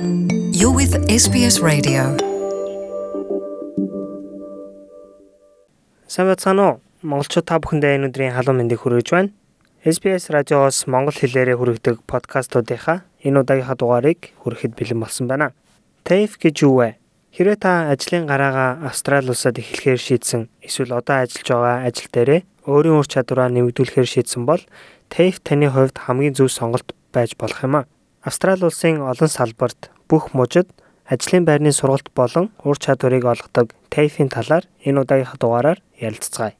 You're with SBS Radio. Самбацано монголчууд та бүхэндээ энэ өдрийн халуун мэндийг хүргэж байна. SBS радиоос монгол хэлээрээ хүргэдэг подкастуудынхаа энэ удаагийнхаа дугаарыг хүрэхэд бэлэн болсон байна. TAFE гэж юу вэ? Хэрвээ та ажлын гараагаа Австрали улсад эхлэхээр шийдсэн эсвэл одоо ажиллаж байгаа ажил дээрээ өөрийн ур чадвараа нэмэгдүүлэхээр шийдсэн бол TAFE таны хувьд хамгийн зөв сонголт байж болох юм а. Австрали улсын олон салбарт бүх мужид ажлын байрны сургалт болон ур чадварыг олгодог TAFE-ийн талаар энэ удаагийнхаа дугаараар ярилцгаая.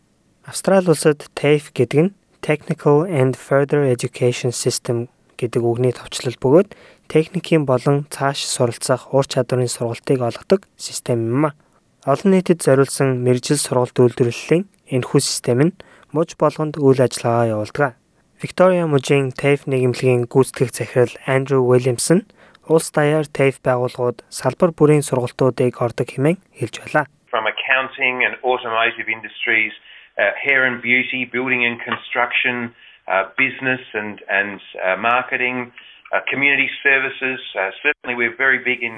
Австрали улсад TAFE гэдэг нь Technical and Further Education System гэдэг үгний товчлол бөгөөд техникийн болон цааш суралцах ур чадварын сургалтыг олгодог систем юм а. Олон нийтэд зориулсан мэрэгжил сургалт үйлдвэрлэлийн энэхүү систем нь муж болгонд үйл ажиллагаа явуулдаг. Виктория мужийн TAFE нийгэмлэгийн гүйцэтгэх захирал Андрю Уильямсон улс даяар TAFE байгууллагууд салбар бүрийн сургалтуудыг ордог хэмээн хэлж байлаа. From accounting and automotive industries, uh, hair and beauty, building and construction, uh, business and and uh, marketing, uh. Uh,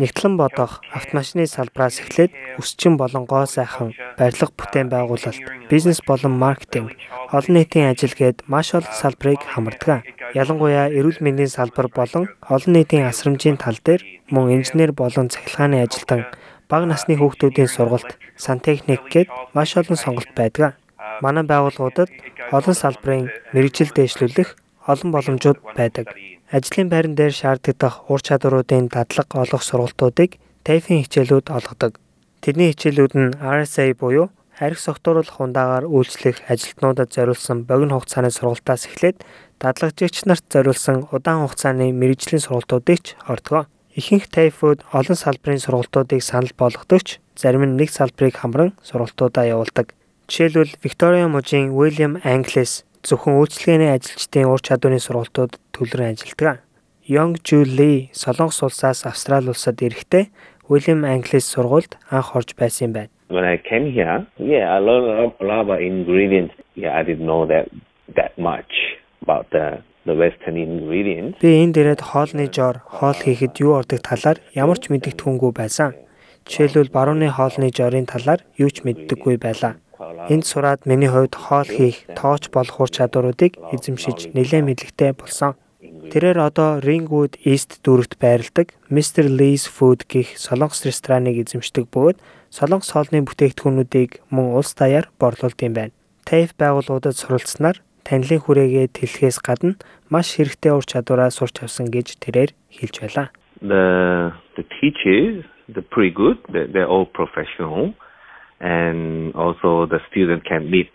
Нэгтлэн бодох, автомашины салбраас эхлээд өсчин болон гоо сайхан, барилга бүтээн байгуулалт, бизнес болон маркетинг, олон нийтийн ажил гээд маш олон салбарыг хамардаг. Ялангуяа эрүүл мэндийн салбар болон олон нийтийн асрамжийн тал дээр мөн инженер болон цахилгааны ажилтан, бага насны хүүхдүүдийн сургалт, сантехник гээд маш олон сонголт байдаг. Манай байгууллагуудад олон салбарын мэрэгжил дэвшлүүлэх олон боломжууд байдаг. Ажлын байран дээр шаарддаг ур чадваруудын дадлага олох сургалтуудыг TAFE-ийн хичээлүүд олгодог. Тэдний хичээлүүд нь RSA буюу арх согтууруулах хундаагаар үйлчлэх ажилтнуудад зориулсан богино хугацааны сургалтаас эхлээд дадлагжигч нарт зориулсан удаан хугацааны мэрэгжлийн сургалтуудыг ч ордог. Ихэнх TAFE-үүд олон салбарын сургалтуудыг санал болгодогч зарим нь нэг салбарыг хамран сургалтуудаа явуулдаг. Жишээлбэл Виктория мужийн William Anglis зөвхөн үйлчлэгээний ажилчдын ур чадварын сургалтууд төлрөн ажилладаг. Young Julie Солонгос улсаас Австрали улсад ирэхдээ William Anglis сургуульд анх орж байсан юм байна. When I came here, yeah, I learned a lot about ingredients. Yeah, I didn't know that that much about the the western ingredients. Би энд ирээд хоолны жоор хоол хийхэд юу ордог талаар ямар ч мэддэхгүйгүй байсан. Жишээлбэл барууны хоолны жорын талаар юу ч мэддэггүй байлаа. Энд сураад миний хувьд хоол хийх, тоож болох ур чадваруудыг эзэмшиж нэлээд мэдлэгтэй болсон. Тэрээр одоо Ringwood East дүүрэгт байрладаг Mr. Lee's Food гэх солонгос рестораныг эзэмшдэг бөгөөд солонгос хоолны бүтээгдэхүүнүүдийг мөн улс даяар борлуулд юм байна. TAFE байгууллагуудад суралцсанаар танилын хүрээгээ тэлхээс гадна маш хэрэгтэй ур чадвараа сурч авсан гэж тэрээр хэлж байлаа. The the teachers, they're pretty good. They're all professional, and also the student can meet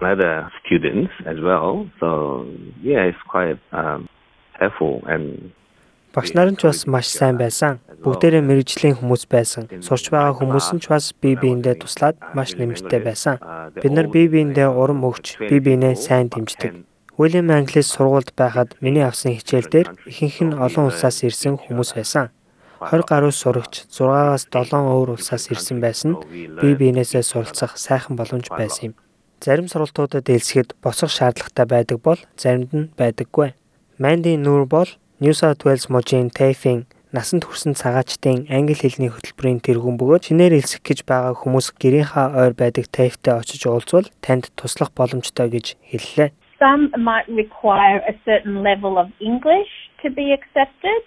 another students as well. So yeah, it's quite um, helpful and Багш нар нь ч бас маш сайн байсан. Бүгдээрээ мэрэгжлийн хүмүүс байсан. Сурч байгаа хүмүүс нь ч бас бие биендээ туслаад маш нэмэртэй байсан. Бид нар бие биендээ урам өгч, бие биенээ сайн дэмждэг. William Anglis сургуульд байхад миний авсан хичээл дээр ихэнх нь олон улсаас ирсэн хүмүүс байсан. 20 гаруй сурагч 6-аас 7 өөр улсаас ирсэн байсан бие биенээсээ суралцах сайхан боломж байсан юм. Зарим сургалтуудад элсэхэд босох шаардлагатай байдаг бол заримд нь байдаггүй. Mandy Noor бол New South Wales мужийн TAFE-ийн насанд хүрсэн цагаачдын англи хэлний хөтөлбөрийн тэргүүн бөгөөд шинээр элсэх гэж байгаа хүмүүс гэрийнхаа ойр байдаг TAFE-тэй очиж уулзвал танд туслах боломжтой гэж хэллээ. Some might require a certain level of English to be accepted,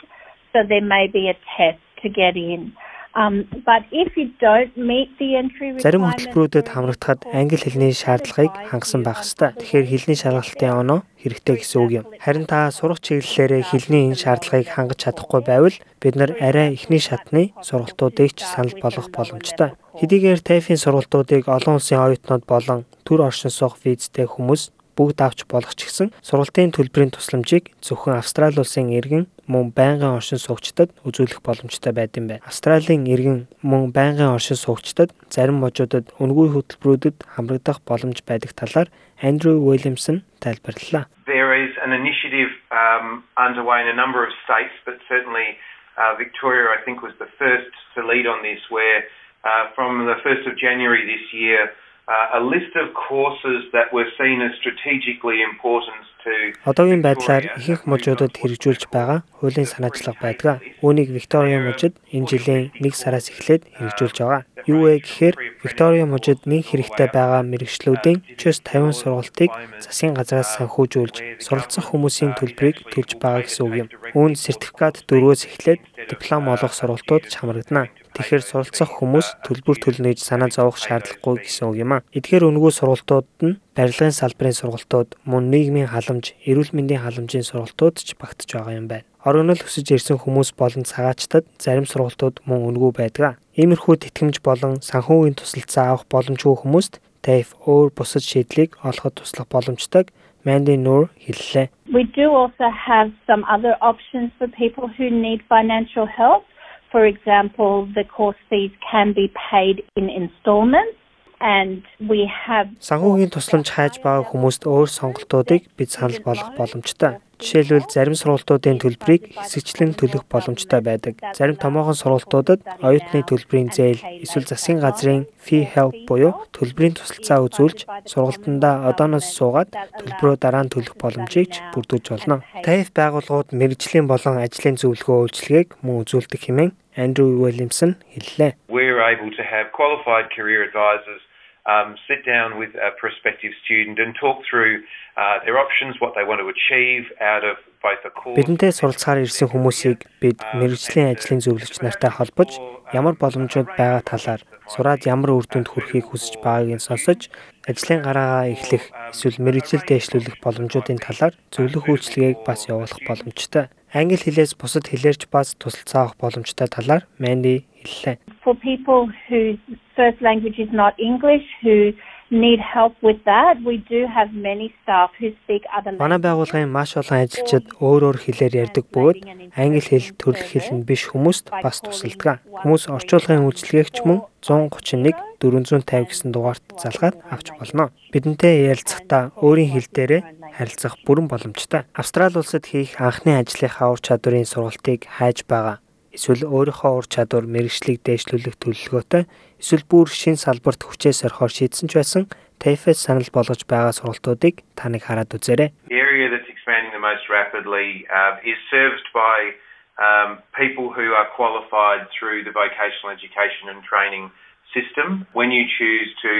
so there may be a test to get in. Um, but if you don't meet the entry Зарим хөтөлбөрүүдэд хамрагдахад англи хэлний шаардлагыг хангасан байх ёстой. Тэгэхээр хэлний шалгалтын оноо хэрэгтэй гэсэн үг юм. Харин та сурах чиглэлээрээ хэлний энэ шаардлагыг хангаж чадахгүй байвал бид нар арай эхний шатны сургалтуудыг ч санал болгох боломжтой. Хэдийгээр TAFE-ийн сургалтуудыг олон улсын оюутнууд болон төр оршин суух визтэй хүмүүс бүгд авч болох ч гэсэн сургалтын төлбөрийн тусламжийг зөвхөн Австрали улсын иргэн мөн байнгын оршин суугчдад үзүүлэх боломжтой байд юм байна. Австралийн иргэн мөн байнгын оршин суугчдад зарим можуудад үнгүй хөтөлбөрүүдэд хамрагдах боломж байдаг талаар Андрю Уильямсон тайлбарллаа. There is an initiative um, underway in a number of states, but certainly uh, Victoria, I think, was the first to lead on this, where uh, from the 1st of January this year, a list of courses that were seen as strategically important to Одоогийн байдлаар ихэнх мужуудад хэрэгжүүлж байгаа хуулийн санаачлага байдаг. Үүнийг Виктория мужид энэ жилийн 1 сараас эхлээд хэрэгжүүлж байгаа. Юу вэ гэхээр Виктория мужид нэг хэрэгтэй байгаа мэрэгчлүүдийн ЧС 50 сургалтыг засгийн газраас санхүүжүүлж суралцах хүмүүсийн төлбөрийг төлж байгаа гэсэн үг юм. Үүнд сертификат дөрвөөс эхлээд диплом олох сургалтууд ч хамрагдана. Тэгэхээр суралцах хүмүүс төлбөр төлнө гэж санаа зовох шаардлагагүй гэсэн үг юм а. Эдгээр өнгөө сургалтууд нь барилгын салбарын сургалтууд, мөн нийгмийн халамж, эрүүл мэндийн халамжийн сургалтууд ч багтж байгаа юм байна. Орогнол хүсэж ирсэн хүмүүс болон цагаачтад зарим сургалтууд мөн үнэгүй байдаг. Иймэрхүү тэтгэмж болон санхүүгийн тусалцаа авах боломжгүй хүмүүст TAFE өөр бусад шийдлийг олоход туслах боломжтой Манди Нур хэллээ. We do also have some other options for people who need financial help. For example, the course fees can be paid in installments and we have Санхүүгийн тусламж хайж байгаа хүмүүст өөр сонголтуудыг бид санал болгох боломжтой. Жишээлбэл зарим сургалтуудын төлбөрийг хэсэгчлэн төлөх боломжтой байдаг. Зарим томоохон сургалтуудад оюутны төлбөрийн зээл эсвэл засгийн газрын fee help буюу төлбөрийн тусалцаа үзүүлж сургалтандаа одооноос суугаад төлбөрөө дараа нь төлөх боломжийг ч бүрдүүлж болно. TAFE байгууллагууд мэрэгжлийн болон ажлын зөвлөгөө үйлчилгээг мөн үзүүлдэг хэмээн Андрю Уильямсон хэллээ. we're able to have qualified career advisors um, sit down with a prospective student and talk through uh, their options, what they want to achieve out of both the course. Бидэнтэй суралцахаар ирсэн хүмүүсийг бид мэрэгжлийн ажлын зөвлөгч нартай холбож ямар боломжууд байгаа талаар сураад ямар үр дүнд хүрэхийг хүсэж байгааг нь сонсож ажлын гараагаа эхлэх эсвэл мэрэгжил дэвшлүүлэх боломжуудын талаар зөвлөх үйлчилгээг бас явуулах боломжтой. Англи хэлээс бусад хэлээрч бас тусалцаа авах боломжтой талаар Манди хэллээ. For people whose first language is not English who need help with that. We do have many staff who speak other Манай байгууллагын маш олон ажилчид өөр өөр хэлээр ярьдаг бөгөөд англи хэл төрөлх хэл нь биш хүмүүст бас тусалдаг. Хүмүүс орчуулгын үйлчилгээгч мөн 131 450 гэсэн дугаарт залгаад авч болно. Бидэнтэй ярилцахдаа өөрийн хэл дээрээ харилцах бүрэн боломжтой. Австрали улсад хийх анхны ажлынхаа ур чадварын сургалтыг хайж байгаа. Эсвэл өөрийнхөө ур чадвар мэрэгчлийг дээшлүүлэх төлөвлөгөөтэй эсвэл бүр шин салбарт хүчээ сорихоор шийдсэн ч байсан TAFE-с санал болгож байгаа сургалтуудыг та нэг хараад үзээрэй. The area that's expanding the most rapidly um, is serviced by um, people who are qualified through the vocational education and training system. When you choose to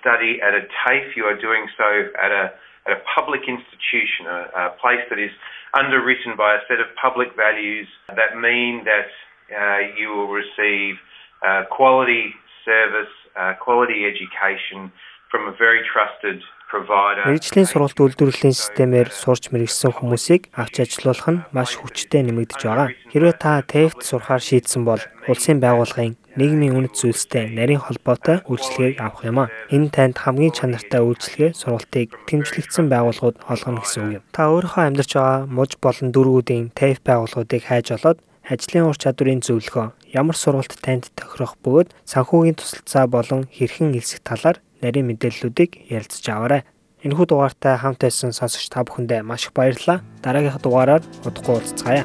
study at a TAFE, you are doing so at a at a public institution, a, a place that is underwritten by a set of public values that mean that uh, you will receive uh, quality service, uh, quality education Мэргэжлийн сургалт үйлдвэрлэлийн системээр сурч мэрэгсэн хүмүүсийг авч ажилуулах нь маш хүчтэй нэмэгдэж байгаа. Хэрвээ та TAFE-д сурахаар шийдсэн бол улсын байгууллагын нийгмийн үнэт зүйлстэй нарийн холбоотой үйлчилгээг авах юм а. Энэ танд хамгийн чанартай үйлчилгээ сургалтыг тэмцлэгдсэн байгууллагууд олгоно гэсэн үг юм. Та өөрийнхөө амьдарч байгаа муж болон дөрвүүдийн TAFE байгууллагуудыг хайж олоод ажлын ур чадварын зөвлөгөө, ямар сургалт танд тохирох бөгөөд санхүүгийн тусалцаа болон хэрхэн элсэх талаар нарийн мэдээллүүдийг ярилцж аваарай. Энэхүү дугаартай хамт байсан сонсогч та бүхэндээ маш их баярлалаа. Дараагийнх дугаараар удахгүй уулзцаая.